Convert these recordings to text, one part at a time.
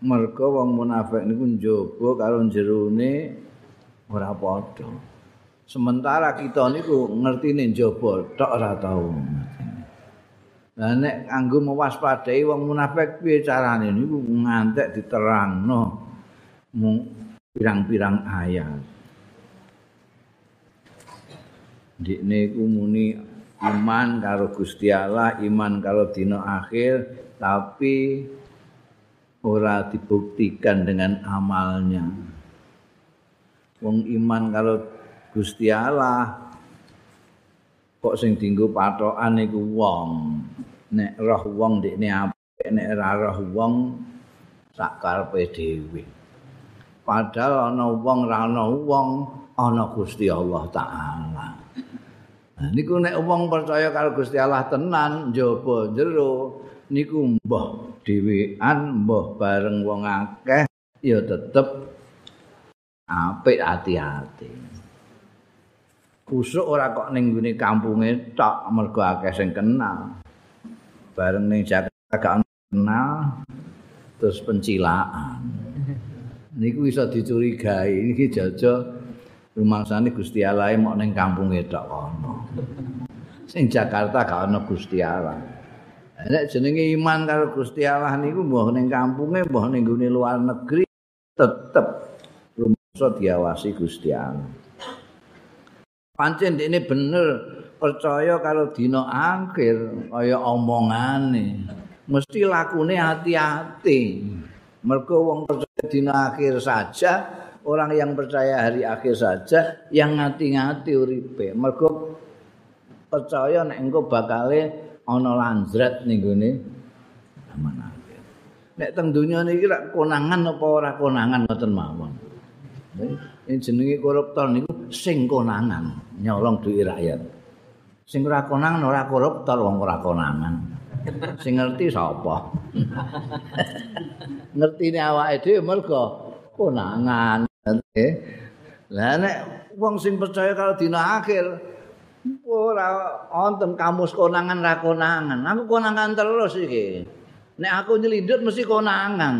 mergo wong munafik niku njaba karo jerone ora padha. Sementara kita niku ngertine njaba tok ora tau. Lah nek kanggo mewaspadai wong munafik piye carane niku ngantek diterangno mung pirang-pirang ayat. Dikne ku muni iman karo Gusti Allah, iman karo dina akhir, tapi ora dibuktikan dengan amalnya. Wong iman karo Gusti Allah kok sing dinggo patokan iku wong. Nek roh wong ndekne apik, nek ora roh wong sak karepe dhewe. Padahal ana wong ra ana wong, ana Gusti Allah taala. Nah, niku nek wong percaya karo Gusti Allah tenan njaba jero niku mbah dhewean mbah bareng wong akeh ya tetep apik hati-hati. Kusuk ora kok ning gune kampunge tok mergo akeh sing kenal. Bareng ning Jakarta gak kenal terus pencilaan. Niku iso dicurigai iki jaja rumangsane Gusti Allah mok ning kampunge tok kono. Sing Jakarta gak ana Gusti Allah. Nek jenenge iman karo Gusti Allah niku mbah ning kampunge, mbah ning gone luar negeri tetep rumangsa diawasi Gusti Allah. Pancen ini bener percaya karo dina akhir kaya omongane. Mesti lakune hati-hati. Mergo wong percaya dina akhir saja orang yang percaya hari akhir saja yang ngati-ngati uripe mergo percaya nek engko bakale ana lanjrat ning gone. Zaman akhir nek teng donya niki rak konangan apa ora konangan ngoten mawon. Ini jenenge koruptor niku sing konangan nyolong duit rakyat. Sing ora konangan ora koruptor wong ora konangan. Sing ngerti sapa? Ngertine awake dhewe mergo konangan. Lah nek wong sing percaya kalau dina akhir ora wonten kamus konangan ra konangan. Aku konangan terus iki. Nek aku nyelindut mesti konangan.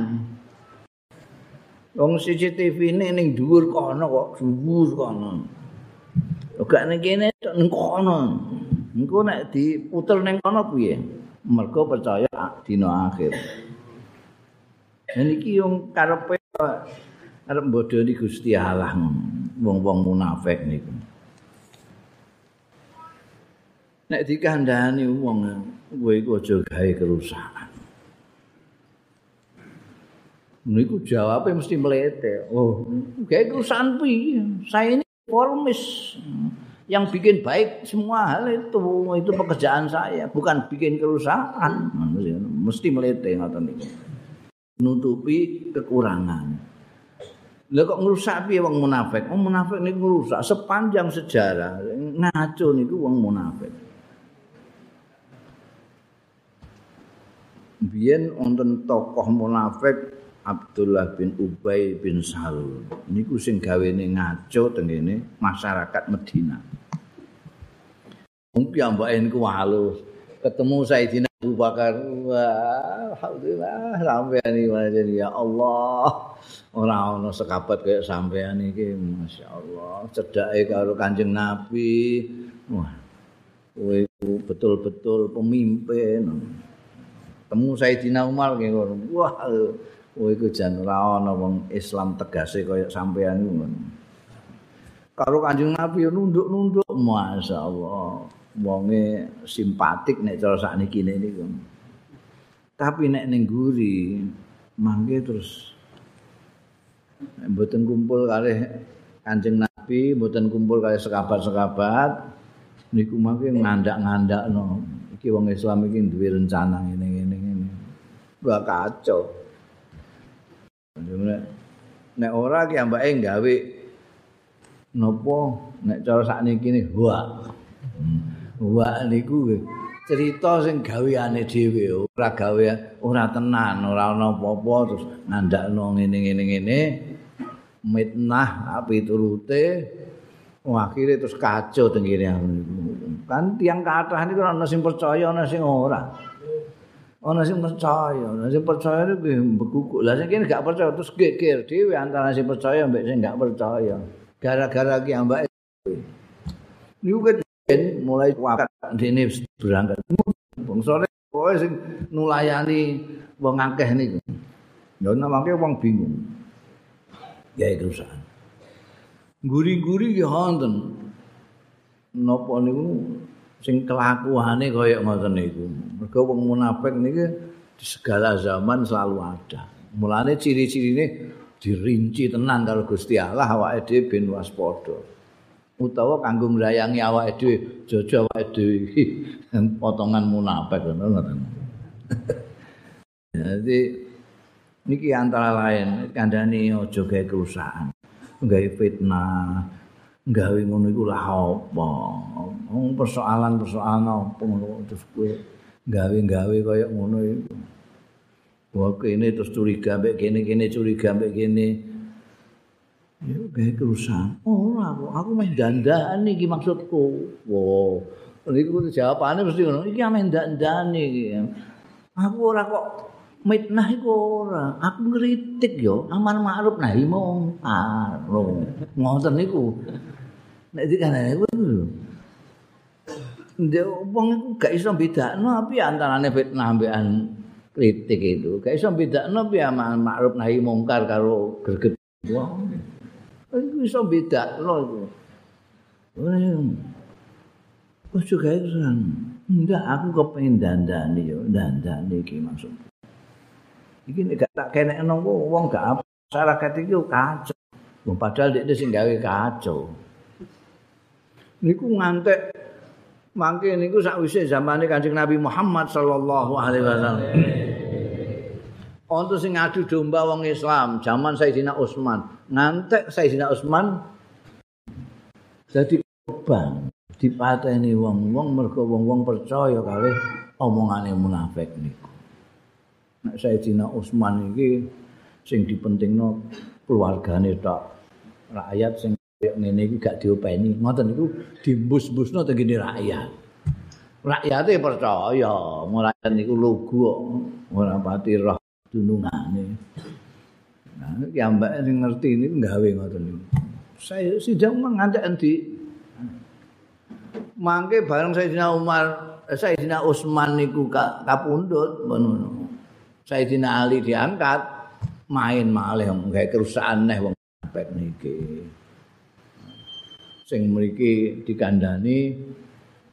Wong CCTV ini ning dhuwur kono kok, dhuwur kono. Gak ning kene tok ning kono. Engko nek diputer ning kono piye? Mergo percaya dina akhir. Niki wong karepe arep bodoni Gusti Allah wong-wong munafik niku. Nek dikandhani wong kowe iku aja gawe kerusakan. Niku jawabe mesti melete. Oh, gawe kerusakan piye? Saya ini formis yang bikin baik semua hal itu itu pekerjaan saya bukan bikin kerusakan mesti melete ngoten niku nutupi kekurangan Lah kok ngrusak piye wong munafik? Wong munafik niku ngrusak sepanjang sejarah. Ngaco niku wong munafik. Biyen wonten tokoh munafik Abdullah bin Ubay bin Salul. Niku sing gawene ngaco tengene masyarakat Medina. Wong piyambake niku halus. Ketemu Sayyidina Abu Bakar. Wah, alhamdulillah sampeyan iki ya Allah. ora ana sekabat kaya sampean iki masyaallah cedhake karo Kanjeng Nabi wah kowe betul-betul pemimpin temu Sayyidina Umar nggih wah kowe iku jan ora ana wong Islam tegase kaya sampean iku karo Kanjeng Nabi nunduk-nunduk masyaallah wonge simpatik nek cara sakniki niku tapi nek ning guri mangke terus mboten kumpul kalih Kanjeng Nabi, mboten kumpul kalih sekabat-sekabat niku mangke ngandak-ngandakno. Iki wong Islam iki duwe rencana ngene. Wah kacau. Nek ora ki ambake gawe napa nek cara sakniki ne wah. Wah niku cerita sing gaweane dhewe ora gawe ora tenan ora ana apa-apa terus ngandakno ngene-ngene ngene mitnah api turute. Akhire terus kacau tengene kan tiang kathah niku ana sing percaya ana sing ora ana sing percaya ana sing percaya iki mbekukuk lah sing kene gak percaya terus geger dhewe antara sing percaya mbek sing gak percaya. Gara-gara ki ambake niku kan mulai wakat dene berangkat. Wong sore kowe sing nulayani wong akeh niku. Ya namake wong bingung. Ya itu sah guri-guri ya wonten. Napa niku sing kelakuane kaya ngoten niku. Mergo wong munafik niki di segala zaman selalu ada. Mulane ciri-cirine dirinci tenan karo Gusti Allah awake dhewe ben waspada. Utawa kanggo nglayangi awake dhewe, jojo awake dhewe potongan munafik ngoten. Jadi niki antara lain kandhani aja gawe kerusakan, gawe fitnah, gawe ngono iku lah apa wong persoalan-persoalan apa gawe-gawe kaya ngono iku Wah kene terus curiga mbek kene kene curiga mbek kene. Ya gawe kerusakan. Oh aku aku meh dandan iki maksudku. Wow. Niku jawabane mesti ngono. Iki meh dandan iki. Aku ora kok mitnah iku ora. Aku ngritik yo aman ma'ruf nahi mungkar. Ngoten niku. nek dikane kuwi Ndek wong iku gak iso bedakno api antarane fitnah ambekan kritik itu. Gak iso bedakno piye amal makruf nahi mungkar karo greget wong. Iku iso bedakno iku. Wes juga itu Enggak, aku kepengen dandani yo, dandani iki maksud. Iki nek gak tak kenekno wong gak. Masyarakat iki kacau. Padahal dia sing gawe kacau. niku ngantek mangke niku sakwise zamane Kanjeng Nabi Muhammad sallallahu alaihi wasallam. Untuk sing ngadu domba wong Islam zaman Sayyidina Utsman, ngantek Sayyidina Utsman jadi korban dipateni wong-wong mergo wong-wong percaya kalih omongane munafik niku. Nek Sayyidina Utsman iki sing dipentingno keluargane tok. Rakyat sing kaya ngene iki gak diopeni. Ngoten niku dimbus-busno teng ngene rakyat. Rakyate percaya rakyat niku lugu ora pati roh dunungane. Nah iki ambek sing ngerti niku gawe ngoten niku. Saya sidang ngantek endi? Mangke bareng Sayyidina Umar eh, Sayyidina Utsman niku kapundhut ngono Sayyidina Ali diangkat main malih gawe kerusakan neh wong pek niki sing mriki dikandani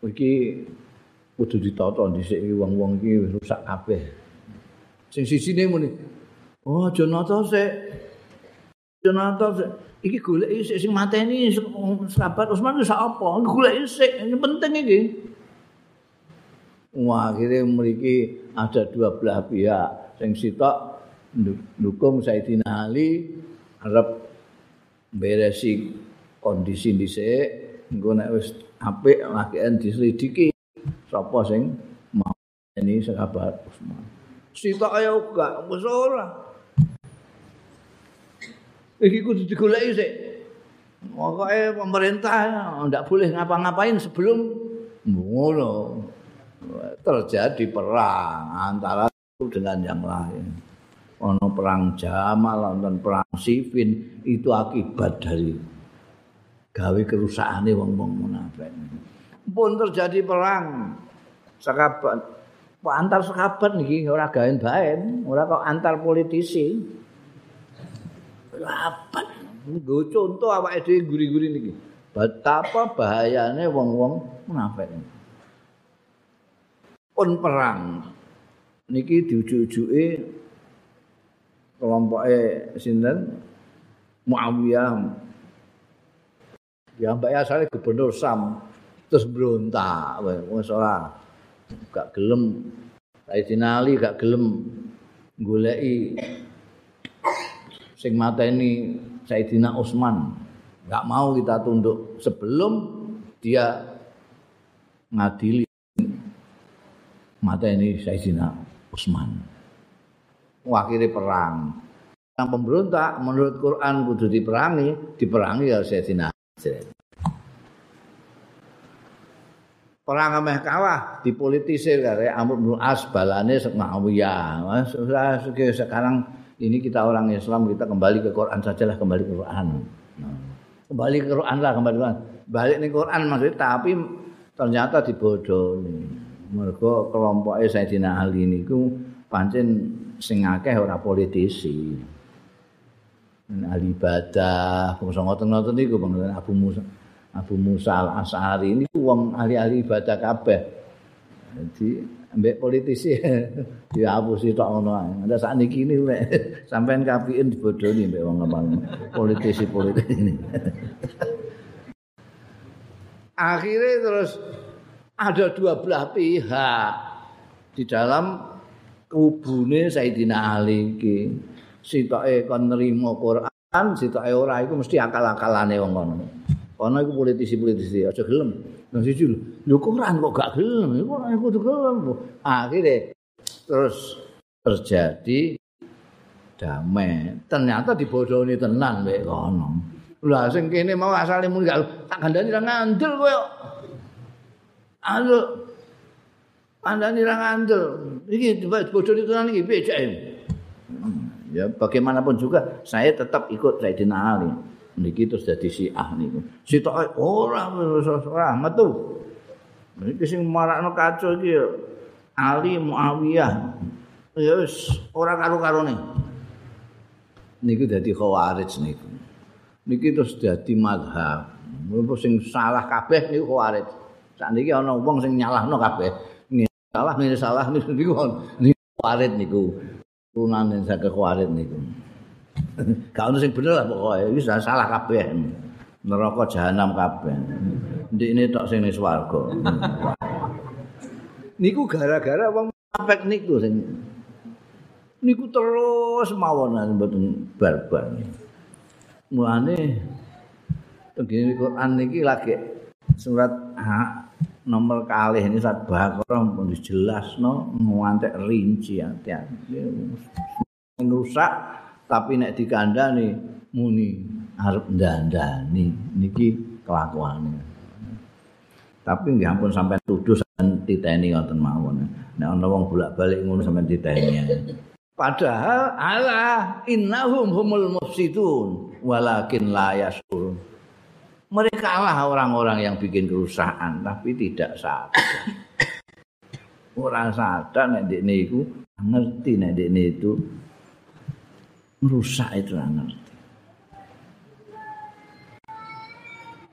iki kudu ditata dhisik wong-wong iki rusak kabeh. Sing sisine muni, "Oh, aja nata sik. Aja nata sik. Iki golek sik sing mateni sahabat Utsman ku sak apa? Golek sik, ini penting iki." Wah, akhirnya mriki ada dua belah pihak. Sing sitok dukung Sayyidina Ali arep beresi kondisi dhisik engko nek wis apik lakian diselidiki sapa sing mau ini sahabat Utsman. Sita kaya gak wis ora. Iki kudu digoleki sik. Pokoke pemerintah ndak boleh ngapa-ngapain sebelum ngono. Terjadi perang antara dengan yang lain. Ono perang Jamal, nonton perang Siffin itu akibat dari gawe kerusakane wong-wong munafik. Pun terjadi perang sekabat antar sekabat niki ora gaen baen, ora kok antar politisi. Apa? Nggo contoh awake dhewe guri-guri niki. Betapa bahayane wong-wong munafik. Pun perang niki diujuk-ujuke kelompoke sinten? Muawiyah. Ya mbak ya asale gubernur Sam. Terus berontak wis ora gak gelem. Sayyidina Ali gak gelem goleki sing mateni Sayyidina Utsman gak mau kita tunduk. Sebelum dia ngadili mateni Sayyidina Utsman akhirnya perang yang pemberontak menurut Quran kudu diperangi diperangi ya Sayyidina perang ameh kalah dipolitisir kare Amr bin As balane Muawiyah. sekarang ini kita orang Islam kita kembali ke Quran sajalah kembali ke Quran. Kembali ke Quran lah kembali ke Quran. Balik ning Quran maksudnya tapi ternyata dibodohi. Mergo kelompoke Sayyidina Ali niku pancen sing akeh ora politisi. ahli ibadah, bangsa ngoten-ngoten niku Abu Musa. Abu Musa al-As'ari ini wong ahli-ahli ibadah kabeh. Jadi ambek politisi ya Abu tok ngono ae. Saat niki ini wek sampean kapiin dibodohi mbek wong apa politisi-politisi ini. Akhirnya terus ada dua belah pihak di dalam kubune Sayyidina Ali iki. Sitoke kon nrimo Quran, sitoke ora iku mesti akal-akalane wong ngono. Ana iku politisi-politisi aja gelem. Nang siji lho, Quran kok gak gelem, iku ora kudu gelem. Akhire terus terjadi damai. Ternyata dibodohi tenan mek kono. Lah sing kene mau asale mung gak tak gandani ra ngandel kowe. Ayo. Andani ra ngandel. Iki dibodohi tenan iki piye Ya bagaimanapun juga saya tetap ikut Sayyidina Ali. niki terus dadi Syiah niku. Sitoke ora ora metu. Niki sing marakno kacau iki Ali Muawiyah. Ya wis ora karo-karone. Niku dadi Khawarij niku. Niki terus dadi madhab. Apa sing salah kabeh niku Khawarij. Sakniki ana wong sing nyalahno kabeh. Salah ngene salah niku niku Khawarij niku. Turunan sing Khawarij niku. Gak ono sing bener lah pokoke iki salah kabeh. Neraka jahanam kabeh. Ndikne tok sing ning swarga. niku gara-gara wong apek niku sing niku terus mawon mboten barbar. Mulane tengene Quran niki lagi surat nomor kali ini surat Baqarah pun dijelasno ngantek rinci hati-hati. Rusak tapi nek dikandani muni arep ndandani. Niki kelakuane. Tapi nggih ampun sampai tuduh sampean titeni ngoten mawon. Nek ana wong bolak-balik ngono sampean titeni. Padahal ala innahum humul mufsidun walakin la yashurun mereka lah orang-orang yang bikin kerusakan tapi tidak sadar orang sadar nek niku ngerti nek itu merusak itu ngerti.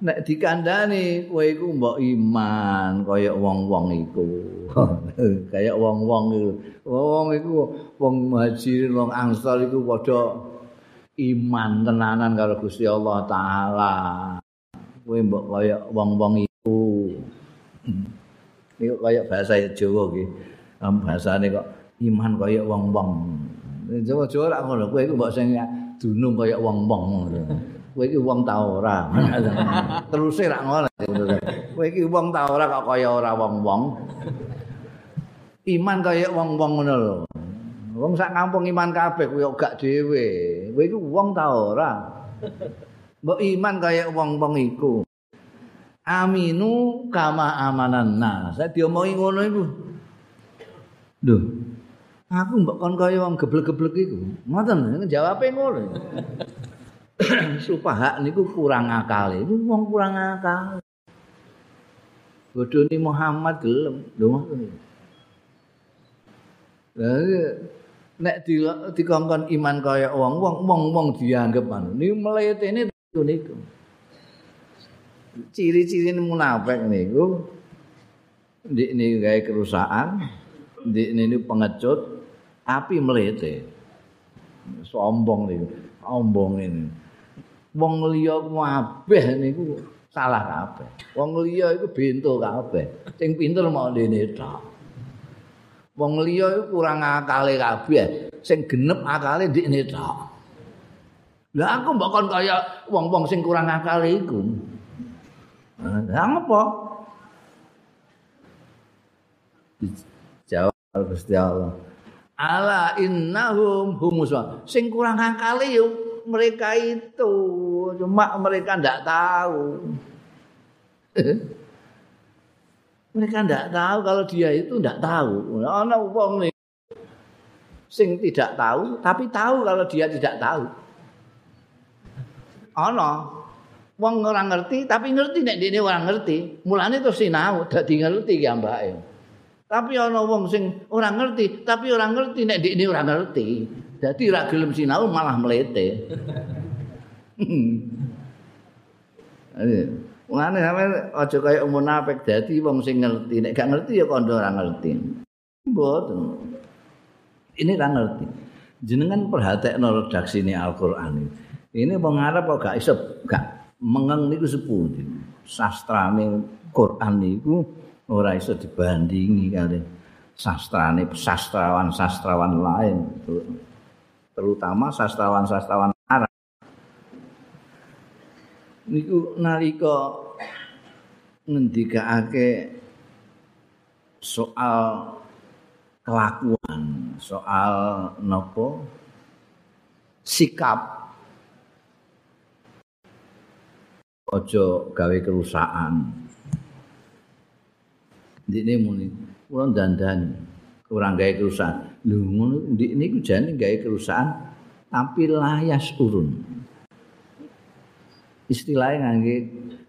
Nek dikandani kowe iku mbok iman kaya wong-wong iku. kaya wong-wong iku. Wong iku wong muhajirin wong ansor iku padha iman tenanan karo Gusti Allah taala. Kowe mbok kaya wong-wong iku. Iku kaya bahasa Jawa iki. Bahasane kok iman kaya wong-wong. Jawa-jawa lak ngono, kowe iku mbok sing dunung kaya wong-wong ngono. Kowe iki wong ta ora? Terus lak ngono. Kowe iki wong ta ora kok kaya ora wong-wong. Iman kaya wong-wong ngono lho. Wong sak kampung iman kabeh kowe gak dhewe. Kowe iki wong ta ora? Mbok iman kaya wong-wong iku. Aminu kama amanan nas. Saya diomongi ngono iku. Duh, aku mbok kon kaya wong geblek-geblek iku. Ngoten, jawabe ngono. Supaha niku kurang akal. Iku wong kurang akal. Bodoni Muhammad gelem. Lho. Lah nek di dikongkon iman kaya wong wong wong wong dianggap anu. Niku mletene niku. Ciri-ciri munafik niku ndik niku gawe kerusakan, ndik niku pengecut, api melete sombong niku sombong ini. Wong liya kabeh niku salah kabeh. Wong liya iku bento kabeh. Sing pinter mau dene tok. Wong liya iku kurang akale kabeh. Sing genep akale ndekne tok lah aku mbok kon kaya wong-wong sing kurang akale iku. Lah apa? Jawab Gusti Allah. Ala innahum humus. Sing kurang akali yo mereka itu. Cuma mereka ndak tahu. Mereka tidak tahu kalau dia itu tidak tahu. Ana wong sing tidak tahu tapi tahu kalau dia tidak tahu. Ana wong ora ngerti tapi ngerti nek dene ora ngerti. Mulane terus sinau dadi ngerti ki ambake. Tapi ana wong sing ora ngerti tapi ora ngerti nek dene ora ngerti. Dadi ora gelem sinau malah mlete. Mulane sampe aja kaya munafik dadi wong sing ngerti nek gak ngerti ya kandha ora ngerti. Mboten. Ini ra ngerti. Jenengan perhatekno redaksi ini Al-Qur'an ini. Wong Arab kok gak iso gak mengeng niku sepundi. Sastrane Quran niku ora iso dibandingi kali sastrane sastrawan-sastrawan lain. Terutama sastrawan-sastrawan Arab. Niku nalika ngendikake soal kelakuan, soal nopo sikap ojo gawe kerusakan. Dene muni, kula dandani kurang gawe kerusakan. Lho ngono ndik niku jane gawe kerusakan tapi layas urun. Istilahnya ngangge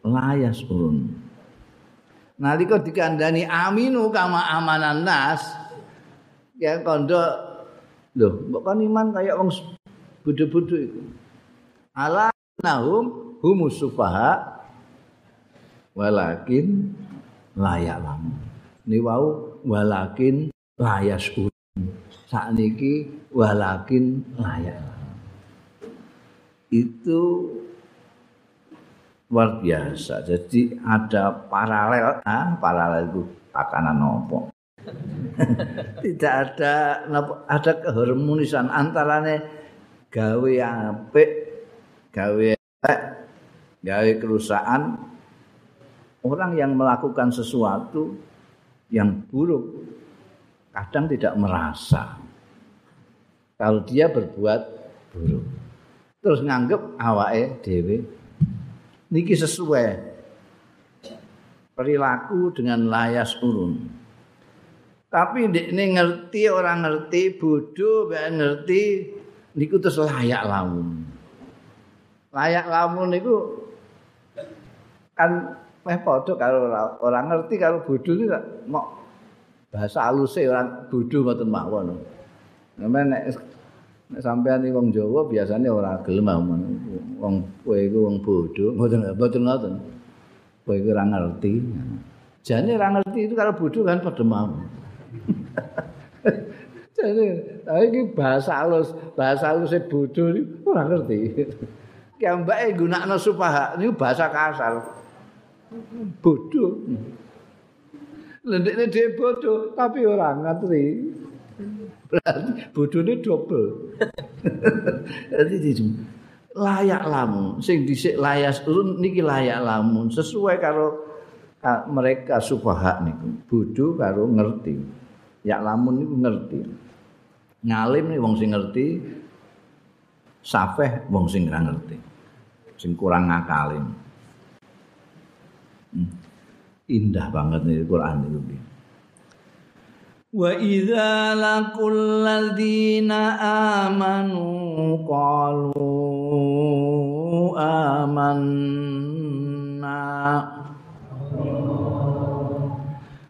layas urun. nalika dikandani aminu kama amanan nas ya kondo lho kan iman kaya wong bodho-bodho iku ala nahum humus sufaha walakin layak lam ni wau walakin layas sakniki walakin layak itu luar biasa. Jadi ada paralel, ah, paralel itu takanan nopo. Tidak ada ada keharmonisan antarane gawe apik, gawe apik, gawe kerusakan orang yang melakukan sesuatu yang buruk kadang tidak merasa kalau dia berbuat buruk terus nganggep awake dhewe niki sesuai perilaku dengan layas urun. Tapi ini ngerti orang ngerti bodoh ben ngerti niku terus layak lamun. Layak lamun niku kan meh padha karo orang ngerti kalau bodoh itu mau bahasa halus orang bodoh ngoten mawon. Nek Nek sampean iki wong Jawa biasane ora gelem wong kowe iku wong bodho, mboten mboten ngoten. Kowe iku ora ngerti. Jane ora ngerti itu kalau bodho kan padha mau. Jane iki bahasa halus, bahasa halus e bodho iki ora ngerti. Ki ambake gunakno supaha niku bahasa kasar. Bodho. Lendekne dhewe bodho tapi ora ngerti. berarti bodone double. Jadi layak lamun sing dhisik layas urun niki layak lamun sesuai karo mereka sufaha niku bodho karo ngerti ya lamun niku ngerti ngalim nih wong sing ngerti safeh wong sing ora ngerti sing kurang ngakalin. Hmm. Indah banget nih Quran itu. Wa idza laqul ladzina amanu qalu amanna.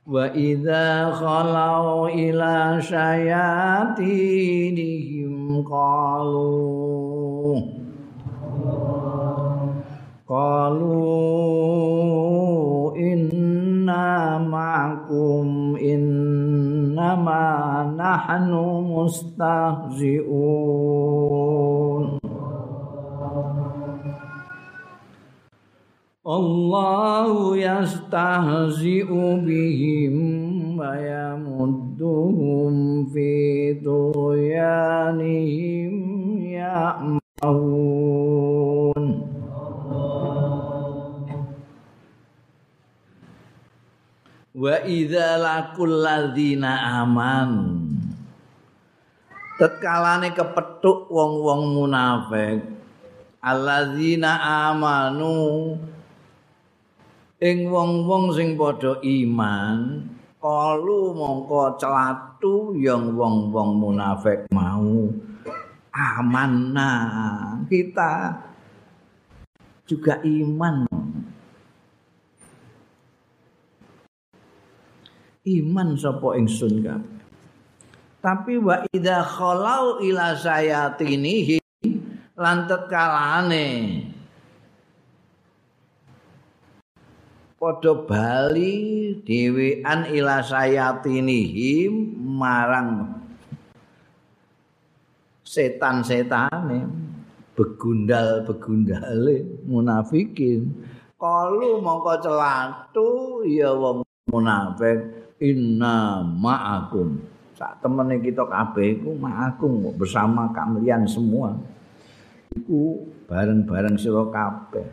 Wa idza khalau ila shayatinihim qalu. Qalu معكم إن innama nahnu mustahzi'un Allahu yastahzi'u bihim wa yamudduhum fi Wa idza laqul ladzina aman. Tetkalane kepethuk wong-wong munafik. Alladzina amanu. Ing wong-wong sing padha iman kalu mongko celatu yang wong-wong munafik mau. Amanna. Kita juga iman iman sapa ingsun kabeh. Tapi wa idza khalau ila sayatinihi lantet kalane padha bali dhewean ila sayatinihi marang setan-setane begundal-begundale munafikin. Kalu mongko celatu ya wong munafik inna ma'akum. Sak temene kita kabeh iku ma'akum bersama kalian semua. Iku bareng-bareng sira kabeh.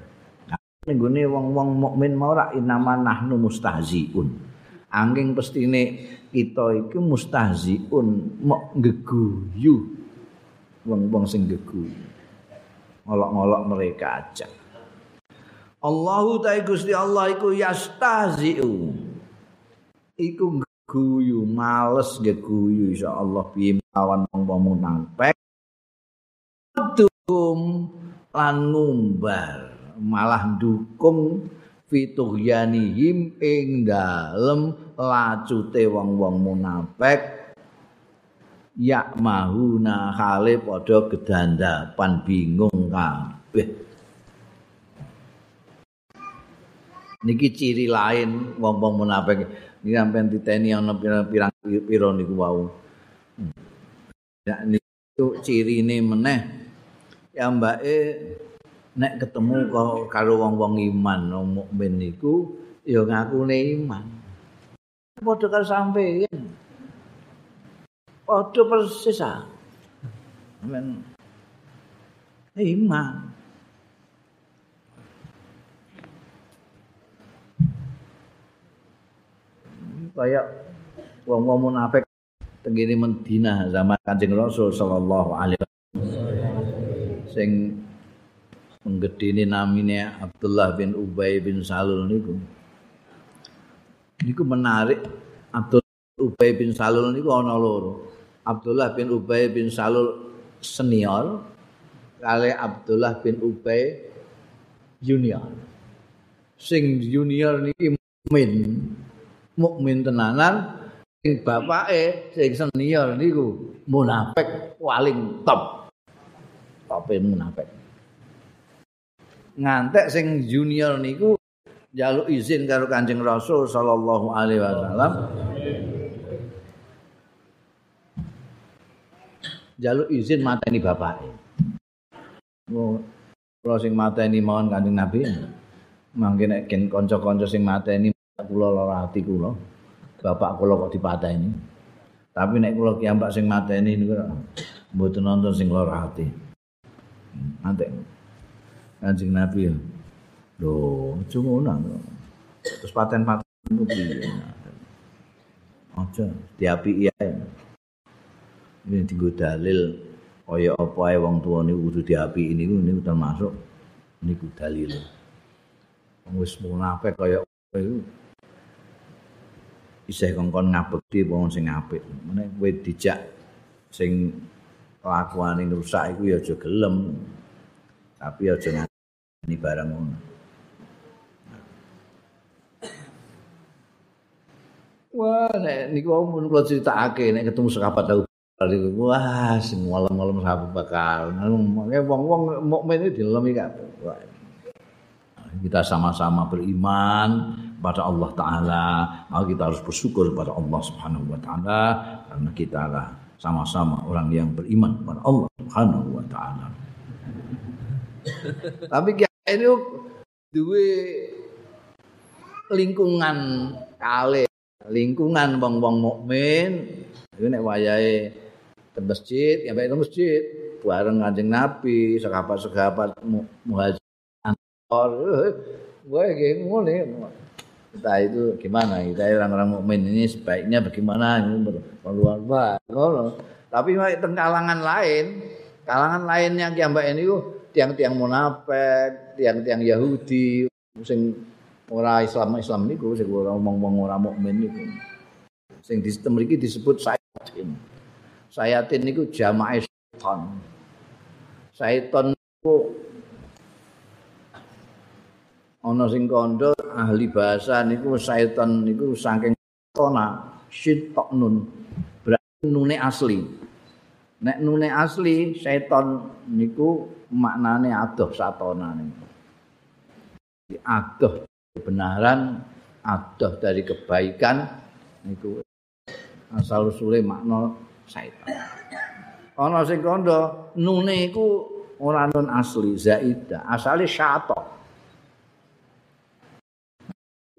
Ning gone wong-wong mukmin mau ora inama nahnu mustahziun. Angin pestine kita iku mustahziun mok geguyu wong-wong sing geguyu ngolok-ngolok mereka aja. Allahu ta'ala Gusti Allah iku yastahziu iku guyu males geguyu insyaallah piye lawan wong munafik dum lan ngumbar malah dukung fituhyanihim ing dalem lacute wong-wong munafik ya mahuna khale padha gedandapan bingung kabeh. Niki ciri lain wong-wong munafik Ini sampai diteni ana pirang pira niku wau. Ya niku cirine meneh ya mbake nek ketemu karo wong-wong iman, wong mukmin niku ya ngakune iman. Padha karo sampeyan. Padha persis ah. Men iman. Kaya wong-wong munafik tenggene Madinah zaman Kanjeng Rasul sallallahu alaihi wasallam. Sing menggedini namine Abdullah bin Ubay bin Salul niku. Niku menarik. Abdullah Ubay bin Salul niku ana loro. Abdullah bin Ubay bin Salul senior kali Abdullah bin Ubay junior. Sing junior niki min mukmin tenanan sing bapake sing senior niku munafik paling top. Tope munafik. Ngantek sing junior niku jaluk izin karo Kanjeng Rasul sallallahu alaihi wasallam. Jaluk izin mateni bapake. Kula sing mateni mawon Kanjeng Nabi mangke nek kanca-kanca sing mateni kula lara ati kula. Bapak kula kok dipateni. Tapi nek kula kiambak sing mateni niku mboten nonton sing lara ati. Nanti Kanjeng Nabi ya. Lho, cuma Terus paten-paten itu piye? Aja diapi iya. Ini tinggu dalil kaya apa ae wong tuwa niku kudu diapi ini niku termasuk niku dalil. Wis munafik kaya iku isih kongkon ngabekti wong sing apik. Menek kowe dijak sing kelakuane rusak iku ya aja gelem. Tapi aja ngani barang ngono. Wah, nek niku mun kula critakake nek ketemu sekapat tahu wah sing malam-malam sahabat bakal. Wong-wong mukmin iki dilem iki Kita sama-sama beriman, kepada Allah Ta'ala. Maka kita harus bersyukur kepada Allah Subhanahu Wa Ta'ala. Karena kita lah sama-sama orang yang beriman kepada Allah Subhanahu Wa Ta'ala. Tapi ini dua lingkungan kali lingkungan bang-bang mukmin. Itu nek wayahe ke masjid ya baik ke masjid. Bareng kanjeng Nabi sekapat-sekapat muhajir antor gue kayak ngono kita itu gimana kita orang-orang mukmin ini sebaiknya bagaimana keluar ngono tapi teng kalangan lain kalangan lainnya yang mbak ini tiang-tiang munafik tiang-tiang Yahudi sing ora Islam Islam niku sing ora omong-omong ora mukmin niku. Sing di mriki disebut sayatin. Sayatin niku jamaah setan. Setan niku ana sing kandha ahli bahasa niku setan niku saking tona syitok nun. Berarti nune asli. Nek nune asli setan niku maknane adoh satona niku. Adoh kebenaran adoh dari kebaikan niku asal usule makna setan ana sing kandha nune iku ora nun asli zaida. Asale syato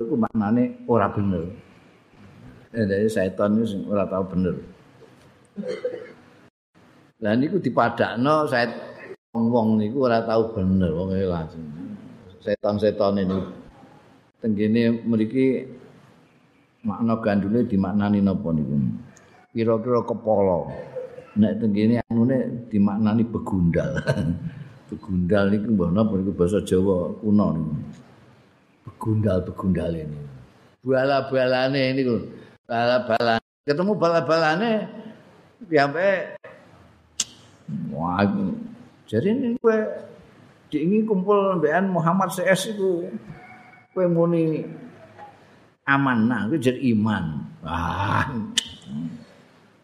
iku maknane ora bener. Eh dari setan itu ora tau bener. Lah niku dipadakno saya wong niku ora tau bener wong langsung. Setan-setan ini tenggene mriki makna gandule dimaknani napa niku? Kira-kira kepala. Nek tenggene anune dimaknani begundal. Begundal niku mbah napa niku? Basa Jawa kuno niku begundal-begundal ini bala-balane niku bala-balane ketemu bala-balane sampai wah jadi ini gue diingin kumpul mbekan Muhammad CS itu kowe muni amanah kuwi jadi iman. Ah.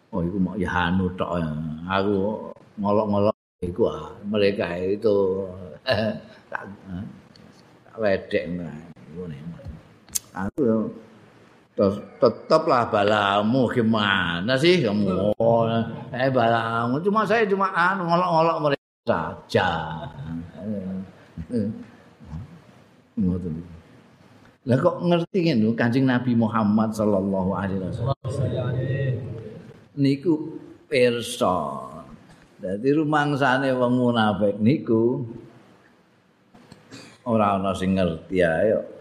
Oh iku mau ya anu tok. Aku ngolok-ngolok iku ah. mereka itu tak tak ledek ngene. Aku tetaplah balamu gimana sih kamu eh balamu cuma saya cuma anu ngolok-ngolok mereka saja Lah kok ngerti ngene Kanjeng Nabi Muhammad sallallahu alaihi wasallam. Niku pirsa. Dadi rumangsane wong munafik niku ora ana sing ngerti ae.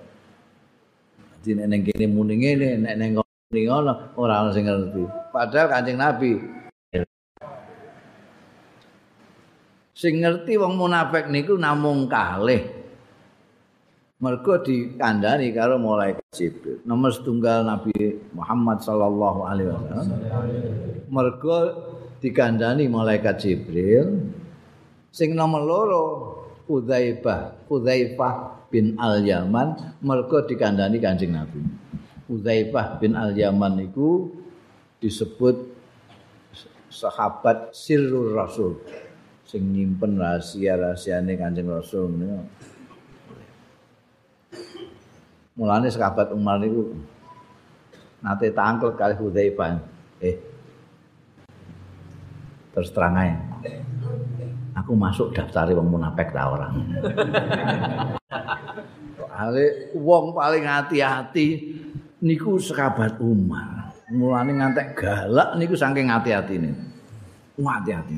Dadi nek ning kene muni ngene, nek ning ngono ora ana sing ngerti. Padahal Kanjeng Nabi sing ngerti wong munafik niku namung kalih mergo dikandani karo malaikat Jibril. Nomor setunggal Nabi Muhammad sallallahu alaihi wasallam. Mergo dikandani malaikat Jibril. Sing nomor loro Udzaifah, Udzaifah bin Al-Yaman mergo dikandani Kanjeng Nabi. Udzaifah bin Al-Yaman itu disebut sahabat sirrul rasul sing nyimpen rahasia-rahasiane Kanjeng Rasul Mulane sahabat Umar niku nate tangkel kali Hudzaifah. Eh. Terus terang ae. Aku masuk daftar wong munafik ta orang. Ale wong paling hati-hati niku sahabat Umar. Mulane ngantek galak niku saking hati-hatine. Hati-hati.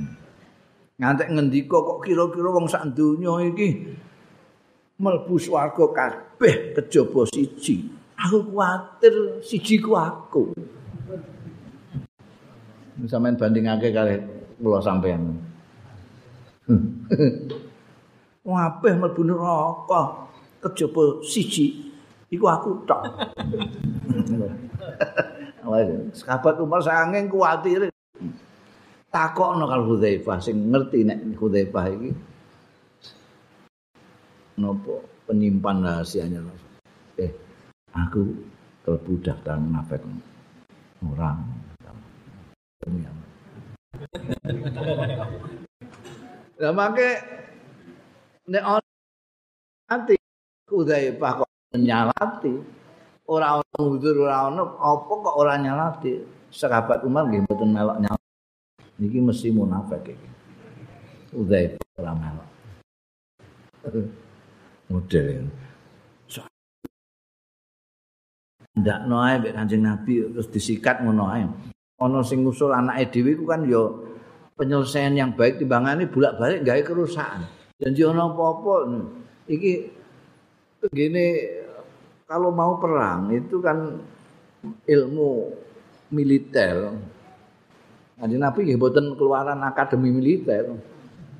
Ngantek ngendika kok kira-kira wong sak donya iki mlebu swarga kabeh kejaba siji. Aku kuwatir siji ku aku. Sampeyan bandingake kali kula sampeyan. Kabeh mlebu neraka kejaba siji. Iku aku tok. Sahabat Umar sanging kuwatir takokno karo Hudzaifah sing ngerti nek Hudzaifah iki. Nopo penyimpan rahasianya? Eh aku kelebu daftar munafik orang Lah make nek ati Hudzaifah kok nyalati? Ora ono ngudur ora ono apa kok ora nyalati? Sahabat Umar nggih mboten melok nyalati. Niki mesti munafik iki. Hudzaifah ora melok. Model ndak noe mbek Kanjeng Nabi terus disikat ngono ae. Ana sing ngusul anake dhewe ku kan ya penyelesaian yang baik timbangane bolak-balik gawe kerusakan. Janji ana apa-apa iki gini kalau mau perang itu kan ilmu militer. Kanjeng Nabi nggih mboten keluaran akademi militer.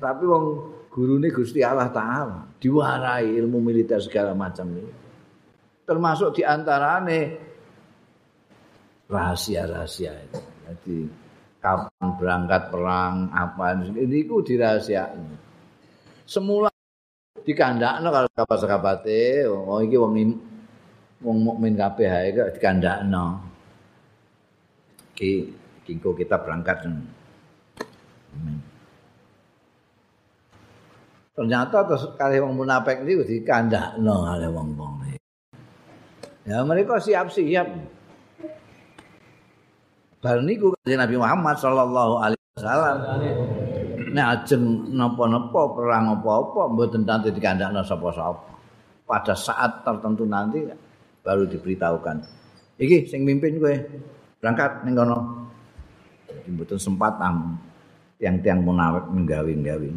Tapi wong gurune Gusti Allah taala diwarai ilmu militer segala macam ini. Termasuk di antarane rahasia-rahasia itu. Jadi kapan berangkat perang apa ini ku dirahasiakan. Semula dikandakno kalau sahabat-sahabate oh iki wong wong mukmin kabeh ae kok dikandakno. Ki kingko kita berangkat. Ternyata terus kali wong munafik iki dikandakno kali wong-wong. Ya mereka siap-siap. Bar niku Nabi Muhammad sallallahu alaihi wasallam. Nek ajeng napa-napa perang apa-apa mboten nanti dikandakno sapa-sapa. Pada saat tertentu nanti baru diberitahukan. Iki sing mimpin kowe berangkat ning kono. Mboten sempat am tiang-tiang munafik nggawe-nggawe.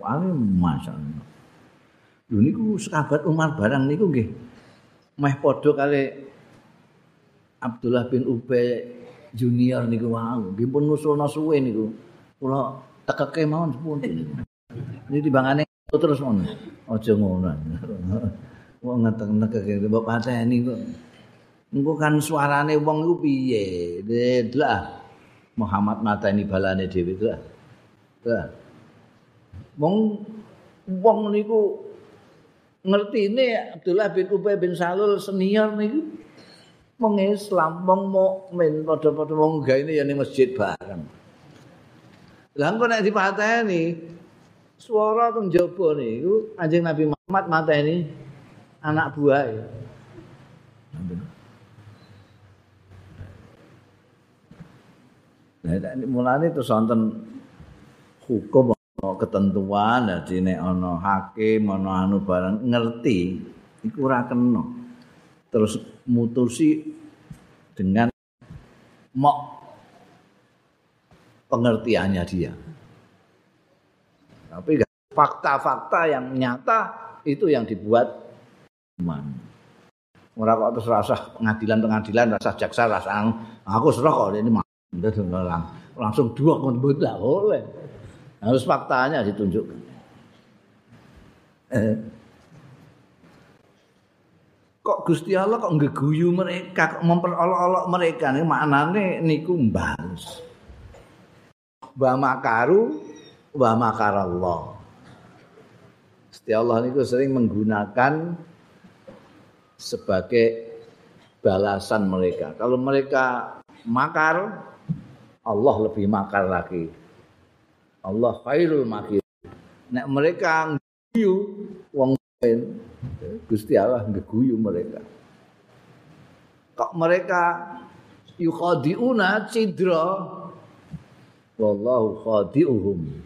Wah, masyaallah. Lho niku sahabat Umar barang niku nggih. Meh padha kali Abdullah bin Ubay junior niku wau. Nggih pun ngusulna suwe niku. Kula tekeke mawon sepun. Ini timbangane terus ngono. Aja ngono. Wong ngetek-nekeke mbok pateni kok. Engko kan suarane wong iku piye? Lah Muhammad mateni balane dhewe itu lah wong wong niku ngertine Abdullah bin Ubay bin Salul senior niku wong Islam, wong mukmin padha-padha wong gaene ya ning masjid bareng. Lah engko nek dipateni swara teng jaba niku Kanjeng Nabi Muhammad mateni anak buah. Nah, ini terus wonten hukum ketentuan dadi nek ana hakim ana anu barang ngerti iku ora kena. Terus mutusi dengan mok pengertiannya dia. Tapi fakta-fakta yang nyata itu yang dibuat iman. Ora kok terus rasa pengadilan-pengadilan, rasa jaksa, rasa aku serah kok ini langsung dua kon boleh. Harus faktanya ditunjukkan. Eh, kok Gusti Allah kok ngeguyu mereka kok memperolok-olok mereka? Ini maknane niku mbales wa makaru wa makarallah. Gusti Allah niku sering menggunakan sebagai balasan mereka. Kalau mereka makar Allah lebih makar lagi. Allah khairul makir. Nek mereka ngeguyu wong Gusti Allah ngeguyu mereka. Kok mereka yukhadiuna cidra wallahu khadiuhum.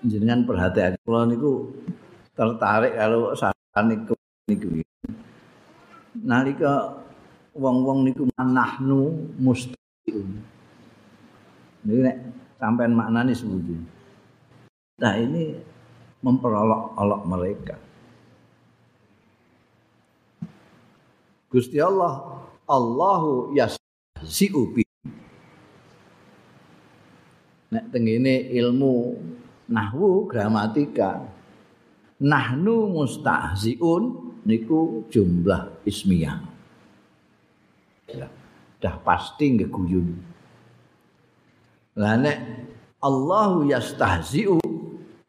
jenengan perhatian kula niku tertarik kalau saat niku niku nalika wong-wong niku manahnu mustaqim. Ini nek sampean maknane sepundi. Nah ini memperolok-olok mereka. Gusti Allah, Allahu yasi'u bi. Nek tengene ilmu nahwu gramatika. Nahnu mustahziun niku jumlah ismiyah. Ya, dah pasti ngeguyun. Lah nek Allahu yastahzi'u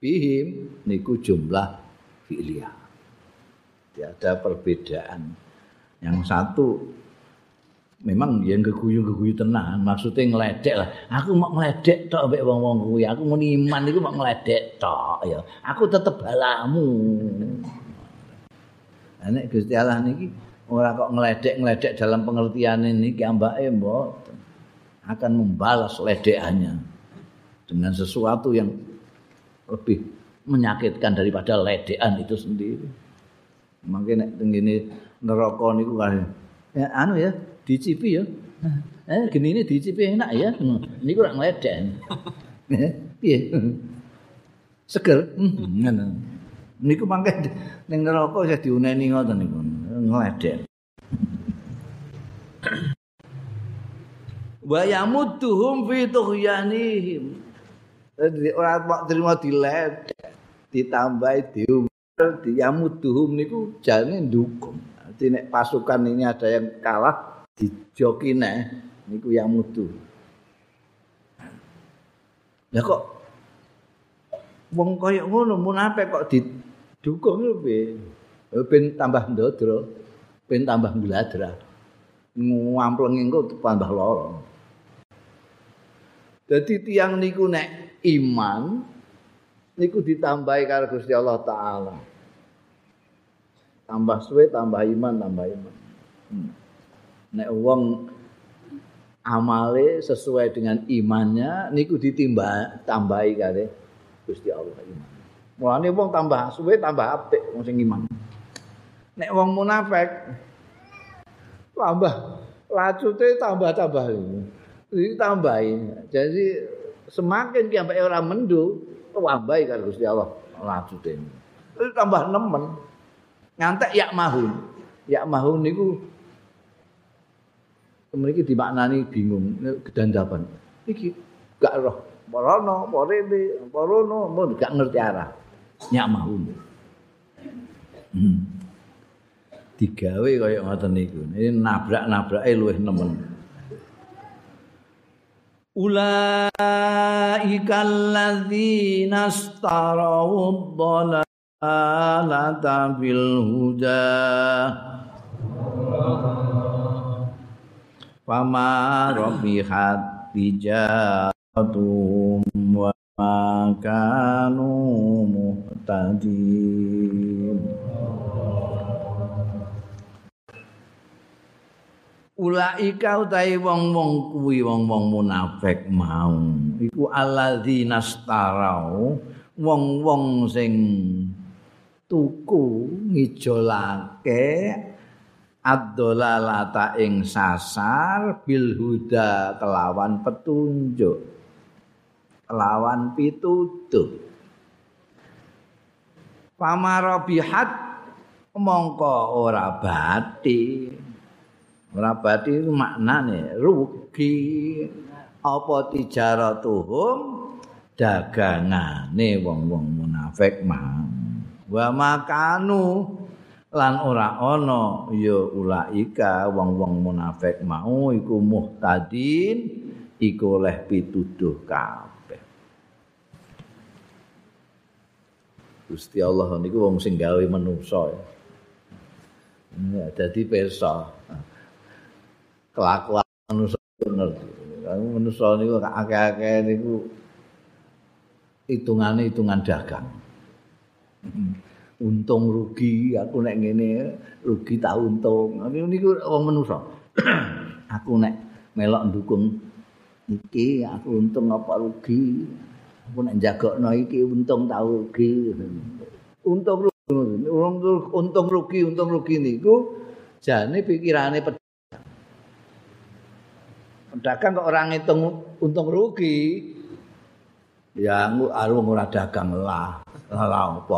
bihim niku jumlah fi'liyah. Tidak perbedaan. Yang satu memang yang geguyu-geguyu tenan, maksudnya ngeledek lah. Aku mau ngeledek tok mbek wong-wong kuwi. Aku mau iman iku mau ngeledek tok ya. Aku tetep balamu. Nek Gusti Allah niki ora kok ngeledek-ngeledek dalam pengertian ini ambake mbok akan membalas ledekannya dengan sesuatu yang lebih menyakitkan daripada ledekan itu sendiri. Mungkin nek tengene neraka niku kan ya anu ya dicipi ya. Eh gini ini dicipi enak ya. Ini kurang ledek. Piye? Seger. Hmm, niku mangke ning neraka saya diuneni ngoten niku. Ngledek wa yamudduhum fi tughyanihim. Jadi orang mau terima diled ditambahi diumur diamudduhum niku jane dukung Jadi nek pasukan ini ada yang kalah dijoki nek niku yang mutu ya kok wong kaya ngono munafik kok didukung piye ben tambah ndodro ben tambah gladra ngampleng engko tambah lara Dadi tiang niku nek iman niku ditambahi karo Gusti Allah taala. Tambah suwe tambah iman tambah iman. Hmm. Nek wong amale sesuai dengan imannya niku ditimba tambahi kare Gusti Allah iman. Mulane wong tambah suwe tambah apik wong sing iman. Nek wong munafik tambah lacute tambah-tambah ini. ditambahi. Jadi semakin ki sampai orang mendu, tambahi kan Gusti Allah lanjutin. Itu tambah nemen. Ngantek yak mahun. Yak mahun niku mriki dimaknani bingung, kedandapan. Iki gak roh. Parono, porene, porono, mau gak ngerti arah. Nyak mahun. Hmm. Digawe kaya ngoten niku. Ini nabrak-nabrake luwih nemen. Ulaika alladzina astarau dhalalata bil huda Fama rabihat tijaratum wa ma kanu muhtadin ulaika utahe wong-wong kuwi wong-wong munafik mau. Iku alladzina starau wong-wong sing tuku ngijolake ad-dalalata ing sasar bil huda kelawan petunjuk kelawan pitutuh pamarabihat mongko ora bati Ora berarti itu maknane rugi apa tijaratuhum dagangane wong-wong munafik mau. Wa makanu lan ora ana ya ulaika wong-wong munafik mau iku muhtadin iku oleh pituduh kabeh. Gusti Allah niku wong sing gawe manusa. Ya, dadi pirsa. kelakuan manusia ngerti. Kamu manusia niku akeh-akeh niku hitungannya hitungan dagang. Untung rugi, aku nek ngene rugi tak untung. Niku wong manusia. aku nek melok ndukung iki, aku untung apa rugi. Aku nek jagokno iki untung tak rugi. Untung rugi, untung rugi, untung rugi niku jane pikirane dagang kok orang ngitung untung rugi? Ya arung ora dagang lah. Lah apa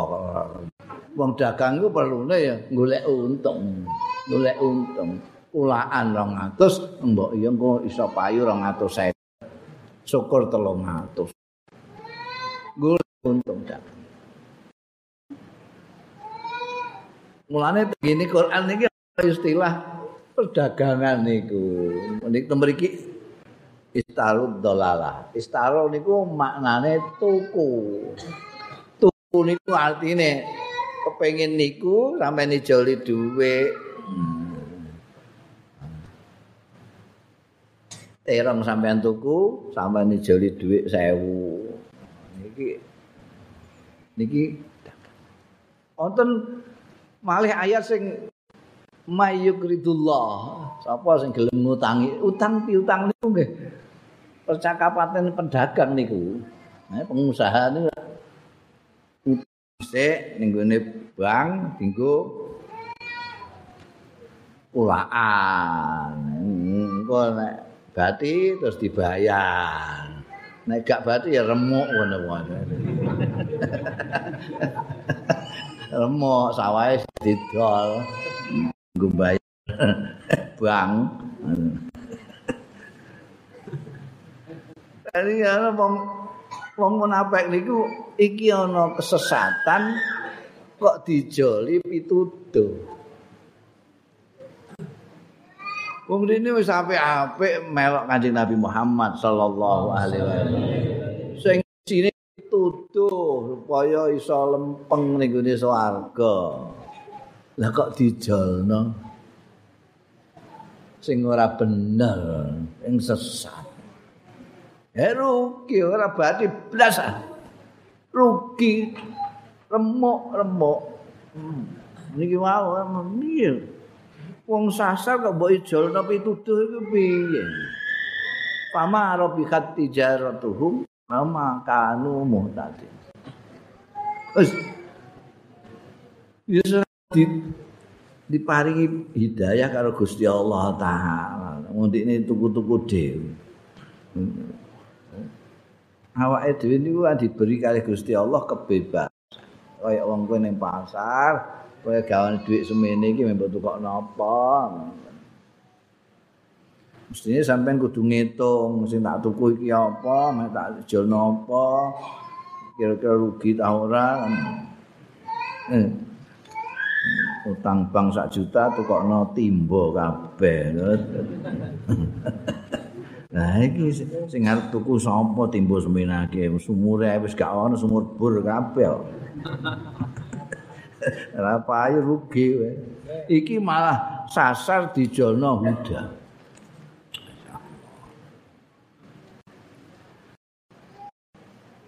wong dagang iku perlune ya golek untung golek untung. Ulaan 200 mbok iya engko iso payu 200 syukur 300 untung mulane begini Quran iki istilah perdagangan niku. Niku mriki istarud dolala. Istaro niku maknane tuku. Tuku niku artine kepengin niku sampe nijoli dhuwit. Terong sampean tuku sampe nijoli dhuwit 1000. Niki niki. Wonten malih ayat sing mayyukridullah sapa sing gelem ngutangi? Utang piutang niku nggih. Percakapan pedagang niku. Nah, pengusaha niku sik ning gone bank dinggo ulaan. Engko nek bati terus dibayar. Nek gak bati ya remuk ngono wae remuk sawahe didol nggo bayar bang Jadi ana wong wong munafik niku iki ana kesesatan kok dijoli pituduh. Wong rene wis apik-apik melok Kanjeng Nabi Muhammad sallallahu alaihi wasallam. Tuduh supaya iso lempeng ning gone swarga. Lah kok dijolno? Sing ora bener, sing sesat. Eh rugi ora berarti blas. Rugi remuk-remuk. Hmm. Niki wae piye? Wong sasar kok mbok ijolno pituduh iku piye? Pama arabi khat tijaratuhum mama kanu muhtadi. Yes, di diparingi hidayah karo Gusti Allah taala. Ngundikne tuku-tuku dhewe. Awake dhewe niku diberi kali Gusti Allah kebebasan. Kaya wong kowe ning pasar, kowe gawan dhuwit semene iki mbok tukok napa mestine sampean kudu ngitung sing tak tuku iki apa mek tak jual napa kira-kira rugi ta ora eh. utang bank sak juta tukokno timbo kabeh Nah iki sing arep tuku sapa timbo semenake sumure wis gak ono sumur bur kabeh Ora payu rugi we. Iki malah sasar dijolno huda.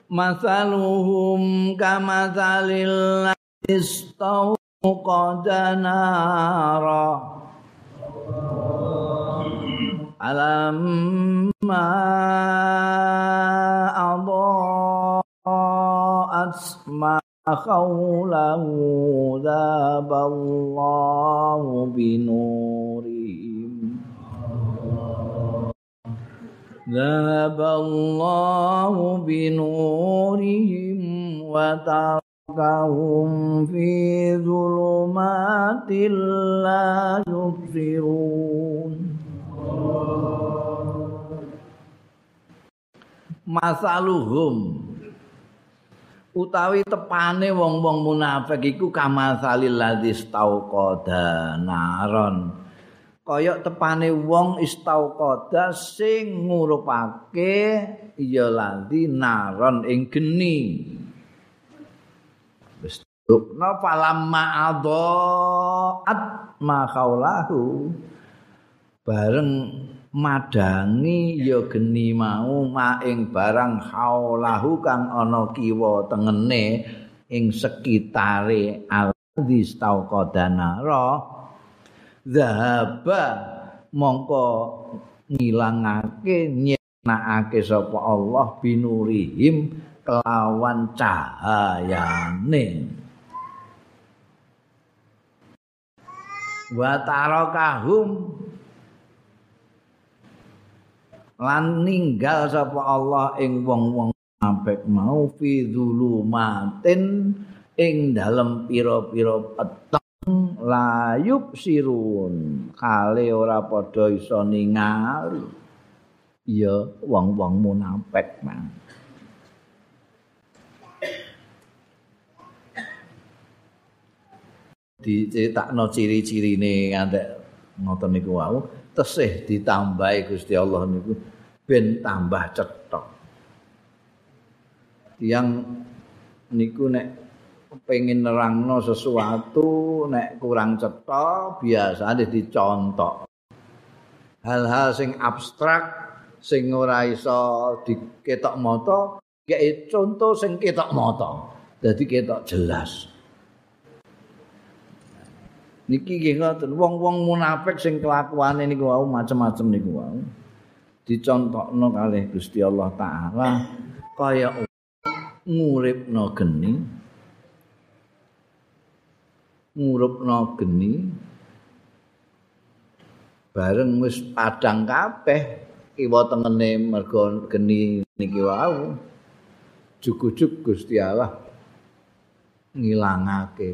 مثلهم كمثل الذي استوقد نارا فلما أضاءت ما حوله ذاب الله بنورهم ذاب الله بنورهم وتركهم في ظلمات لا يبصرون masaluhum utawi tepane wong-wong munafik iku kamasalil ladzi stauqada naron Kaya tepane wong istauqada sing ngurupake ya ladzi naron ing geni. Rukna adaat ma khaulahu. Bareng madangi ya geni mau maing barang haulahu kang ana kiwa tengene ing sekitare aldis tauqadanara zahaba mongko ngilangake nyenakake sapa Allah binurihim kelawan cahayane. Wa tarakahum lan ninggal sapa Allah ing wong-wong apik mau fi dzulumatin ing dalem pira-pira peteng layup sirun. Kale ora padha iso ningali ya wong-wong munafik mang. Diceritakno ciri-cirine ngantek ngoten niku wau. Tesih ditambahi Gusti Allah niku ben tambah cetok. Yang niku nek pengen nerangno sesuatu nek kurang cetok biasa dicontok. Hal-hal sing abstrak sing ora iso diketok mata, kayak contoh sing ketok mata. Dadi ketok jelas. niki nggih ngoten wong-wong munafik sing kelakuane niku wau macem-macem niku wau dicontokno kalih Gusti Allah taala kaya nguripno geni ngurupno geni bareng wis padang kabeh kiwa tengene mergo geni niki wau jugu-jug Gusti Allah ngilangake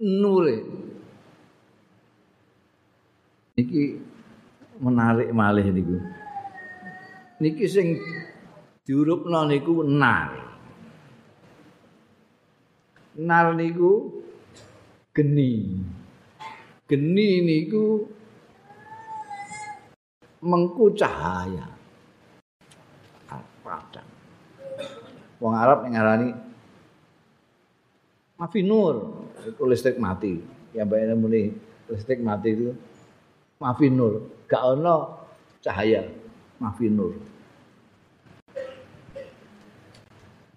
nure Niki menarik malih niku. Niki sing diurupno niku nar. Nar niku geni. Geni niku mengku cahaya. Padang. Wong Arab yang ngarani Mafi Nur, itu listrik mati. Yang bayangnya muni listrik mati itu Mafi Nur, gak ono cahaya. Mafi Nur.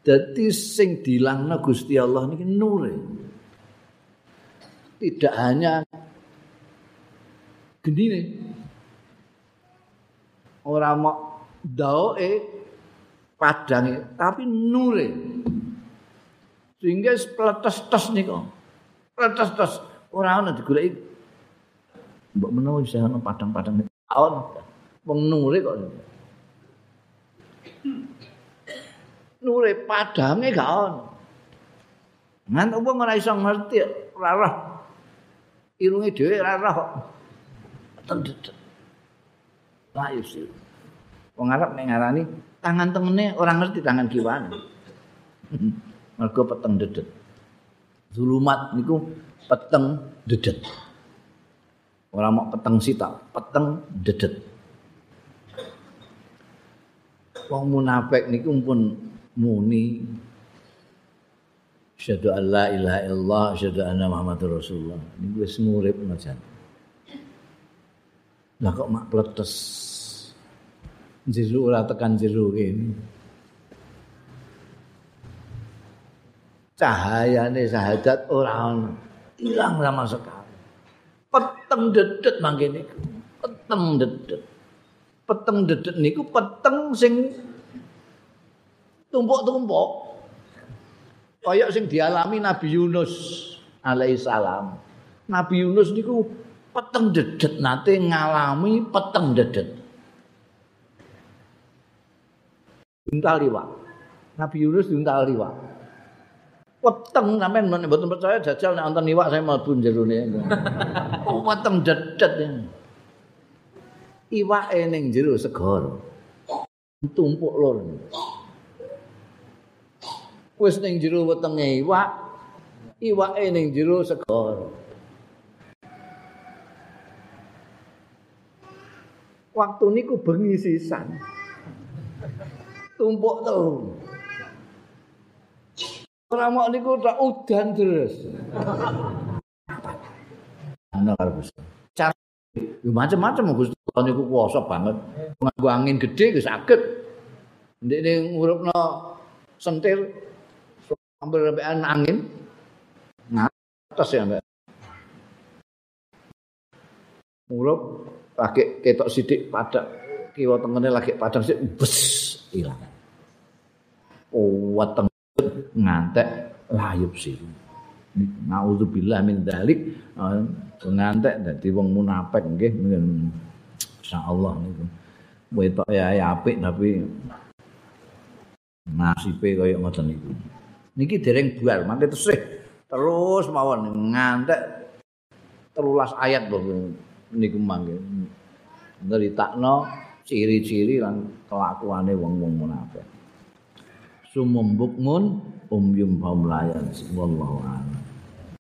Jadi sing dilangna Gusti Allah ini nur. Tidak hanya gini nih. Orang mau daoe padange tapi nure. Sehingga pletes-tes niku. Pletes-tes ora ana digoleki. Mbok menawa isih ana padang-padang taun. Wong nure kok. Nure padange gak ono. Ngan wong ora iso ngerti ora. Irunge dhewe ora roh. Tendet. Lah yusil. Wong Arab nek ngarani tangan tengene ora ngerti tangan kiwane. Mergo peteng dedet. Zulumat niku peteng dedet. Ora mau peteng sita, peteng dedet. Wong munafik niku pun muni Asyhadu an la ilaha illallah, asyhadu anna Muhammadur Rasulullah. Ini wis ngurip najan. Lah kok mak pletes. Jeru ora tekan jeru kene. Cahayane syahadat ora ono. Ilang sama sekali. Peteng dedet mangke. Peteng dedet. Peteng dedet niku peteng sing tumpuk-tumpuk. Kaya sing dialami Nabi Yunus alaihi salam. Nabi Yunus niku peteng dedet nate ngalami peteng dedet. Untal liwak. Nabi Yunus diuntal liwak. Peteng sampean nek mboten percaya jajal nek wonten liwak saya mlebu jerone. oh, peteng dedet. Iwake ning jero segara. Tumpuk lor. Wis ning jero wetenge iwak, iwake ning jero segara. Waktu niku bengi sisan. Tumpuk telu. Ora mok niku tak udan terus. Ana karo. Cara macam-macam Gusti niku kuwasa banget. Nganggo angin gedhe wis saged. Ndekne ngurupno sentir ambil rembekan angin. Ngatas ya, Mbak. Ngurup lagi ketok sidik pada kiwa tengene lagi padang sik bes ilang. Kuat teng ngantek layup sih. Nauzubillah min dzalik ngantek dadi wong munafik nggih insyaallah niku. Wetok ya apik tapi nasibe kaya ngoten niku. Niki dereng buar, mangke tesih terus mawon ngantek telulas ayat lho niku mangke. Neritakno ciri-ciri lan kelakuane wong-wong munafik. Sumumbukmun umyum baum layan wallahu a'lam.